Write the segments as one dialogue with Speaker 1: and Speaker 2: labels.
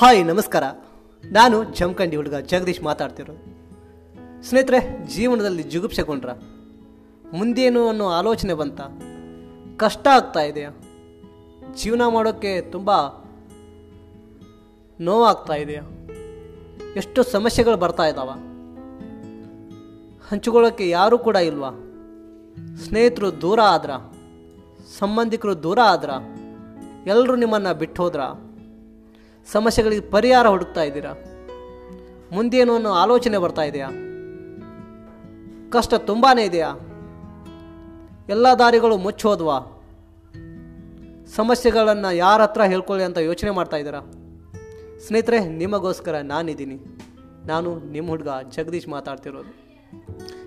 Speaker 1: Hi, ನಮಸ್ಕಾರ. ನಾನು ಜಮಖಂಡಿ ಹುಡುಗ ಜಗದೀಶ್ ಮಾತಾಡ್ತಿರೋದು. ಸ್ನೇಹಿತರೆ, ಜೀವನದಲ್ಲಿ ಜಿಗುಪ್ಸೆಗೊಂಡ್ರ. ಮುಂದೇನು ಅನ್ನೋ ಆಲೋಚನೆ ಬಂತ? ಕಷ್ಟ ಆಗ್ತಾ ಇದೆಯಾ? ಜೀವನ ಮಾಡೋಕ್ಕೆ ತುಂಬ ನೋವಾಗ್ತಾ ಇದೆಯಾ? ಎಷ್ಟು ಸಮಸ್ಯೆಗಳು ಬರ್ತಾ ಇದ್ದಾವ ಹಂಚಿಕೊಳ್ಳೋಕ್ಕೆ ಯಾರೂ ಕೂಡ ಇಲ್ವಾ? ಸ್ನೇಹಿತರು ದೂರ ಆದ್ರ? ಸಂಬಂಧಿಕರು ದೂರ ಆದ್ರ? ಎಲ್ಲರೂ ನಿಮ್ಮನ್ನು ಬಿಟ್ಟು ಹೋದ್ರ? ಸಮಸ್ಯೆಗಳಿಗೆ ಪರಿಹಾರ ಹುಡುಕ್ತಾ ಇದ್ದೀರಾ? ಮುಂದೇನು ಅನ್ನೋ ಆಲೋಚನೆ ಬರ್ತಾ ಇದೆಯಾ? ಕಷ್ಟ ತುಂಬಾ ಇದೆಯಾ? ಎಲ್ಲ ದಾರಿಗಳು ಮುಚ್ಚೋದ್ವಾ? ಸಮಸ್ಯೆಗಳನ್ನು ಯಾರ ಹತ್ರ ಹೇಳ್ಕೊಳ್ಳಿ ಅಂತ ಯೋಚನೆ ಮಾಡ್ತಾ ಇದ್ದೀರಾ? ಸ್ನೇಹಿತರೆ, ನಿಮಗೋಸ್ಕರ ನಾನಿದ್ದೀನಿ. ನಾನು ನಿಮ್ಮ ಹುಡುಗ ಜಗದೀಶ್ ಮಾತಾಡ್ತಿರೋದು.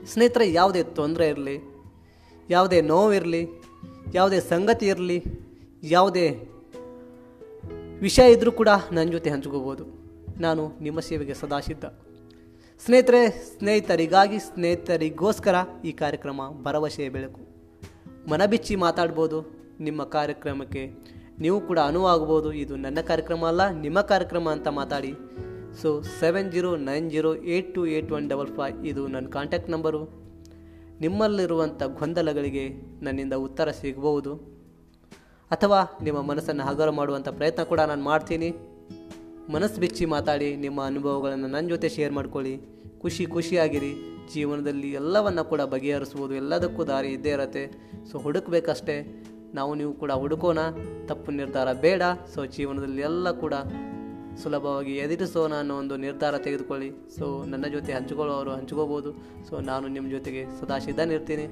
Speaker 1: ಸ್ನೇಹಿತರೆ, ಯಾವುದೇ ತೊಂದರೆ ಇರಲಿ, ಯಾವುದೇ ನೋವಿರಲಿ, ಯಾವುದೇ ಸಂಗತಿ ಇರಲಿ, ಯಾವುದೇ ವಿಷಯ ಇದ್ದರೂ ಕೂಡ ನನ್ನ ಜೊತೆ ಹಂಚ್ಕೋಬೋದು. ನಾನು ನಿಮ್ಮ ಸೇವೆಗೆ ಸದಾ ಸಿದ್ಧ ಸ್ನೇಹಿತರೆ, ಸ್ನೇಹಿತರಿಗಾಗಿ, ಸ್ನೇಹಿತರಿಗೋಸ್ಕರ ಈ ಕಾರ್ಯಕ್ರಮ ಭರವಸೆಯ ಬೆಳಕು. ಮನಬಿಚ್ಚಿ ಮಾತಾಡ್ಬೋದು, ನಿಮ್ಮ ಕಾರ್ಯಕ್ರಮಕ್ಕೆ ನೀವು ಕೂಡ ಅನುವಾಗ್ಬೋದು ಇದು ನನ್ನ ಕಾರ್ಯಕ್ರಮ ಅಲ್ಲ, ನಿಮ್ಮ ಕಾರ್ಯಕ್ರಮ ಅಂತ ಮಾತಾಡಿ. So seven zero nine zero eight two eight one double five ಇದು ನನ್ನ ಕಾಂಟ್ಯಾಕ್ಟ್ ನಂಬರು ನಿಮ್ಮಲ್ಲಿರುವಂಥ ಗೊಂದಲಗಳಿಗೆ ನನ್ನಿಂದ ಉತ್ತರ ಸಿಗಬಹುದು. ಅಥವಾ ನಿಮ್ಮ ಮನಸ್ಸನ್ನು ಹಗರ ಮಾಡುವಂಥ ಪ್ರಯತ್ನ ಕೂಡ ನಾನು ಮಾಡ್ತೀನಿ. ಮನಸ್ಸು ಬಿಚ್ಚಿ ಮಾತಾಡಿ, ನಿಮ್ಮ ಅನುಭವಗಳನ್ನು ನನ್ನ ಜೊತೆ ಶೇರ್ ಮಾಡ್ಕೊಳ್ಳಿ. ಖುಷಿ ಖುಷಿಯಾಗಿರಿ. ಜೀವನದಲ್ಲಿ ಎಲ್ಲವನ್ನು ಕೂಡ ಬಗೆಹರಿಸ್ಬೋದು ಎಲ್ಲದಕ್ಕೂ ದಾರಿ ಇದ್ದೇ ಇರತ್ತೆ. ಸೊ ಹುಡುಕ್ಬೇಕಷ್ಟೇ. ನಾವು ನೀವು ಕೂಡ ಹುಡುಕೋಣ. ತಪ್ಪು ನಿರ್ಧಾರ ಬೇಡ. ಸೊ ಜೀವನದಲ್ಲಿ ಎಲ್ಲ ಕೂಡ ಸುಲಭವಾಗಿ ಎದುರಿಸೋಣ ಅನ್ನೋ ಒಂದು ನಿರ್ಧಾರ ತೆಗೆದುಕೊಳ್ಳಿ. ಸೊ ನನ್ನ ಜೊತೆ ಹಂಚಿಕೊಳ್ಳೋರು ಹಂಚ್ಕೋಬೋದು. ಸೊ ನಾನು ನಿಮ್ಮ ಜೊತೆಗೆ ಸದಾ ಸಿದ್ಧನಿರ್ತೀನಿ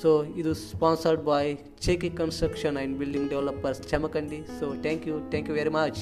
Speaker 1: ಸೊ ಇದು ಸ್ಪಾನ್ಸರ್ಡ್ ಬಾಯ್ ಚೇಕಿ construction and building developers ಚಮಕಂಡಿ so thank you thank you very much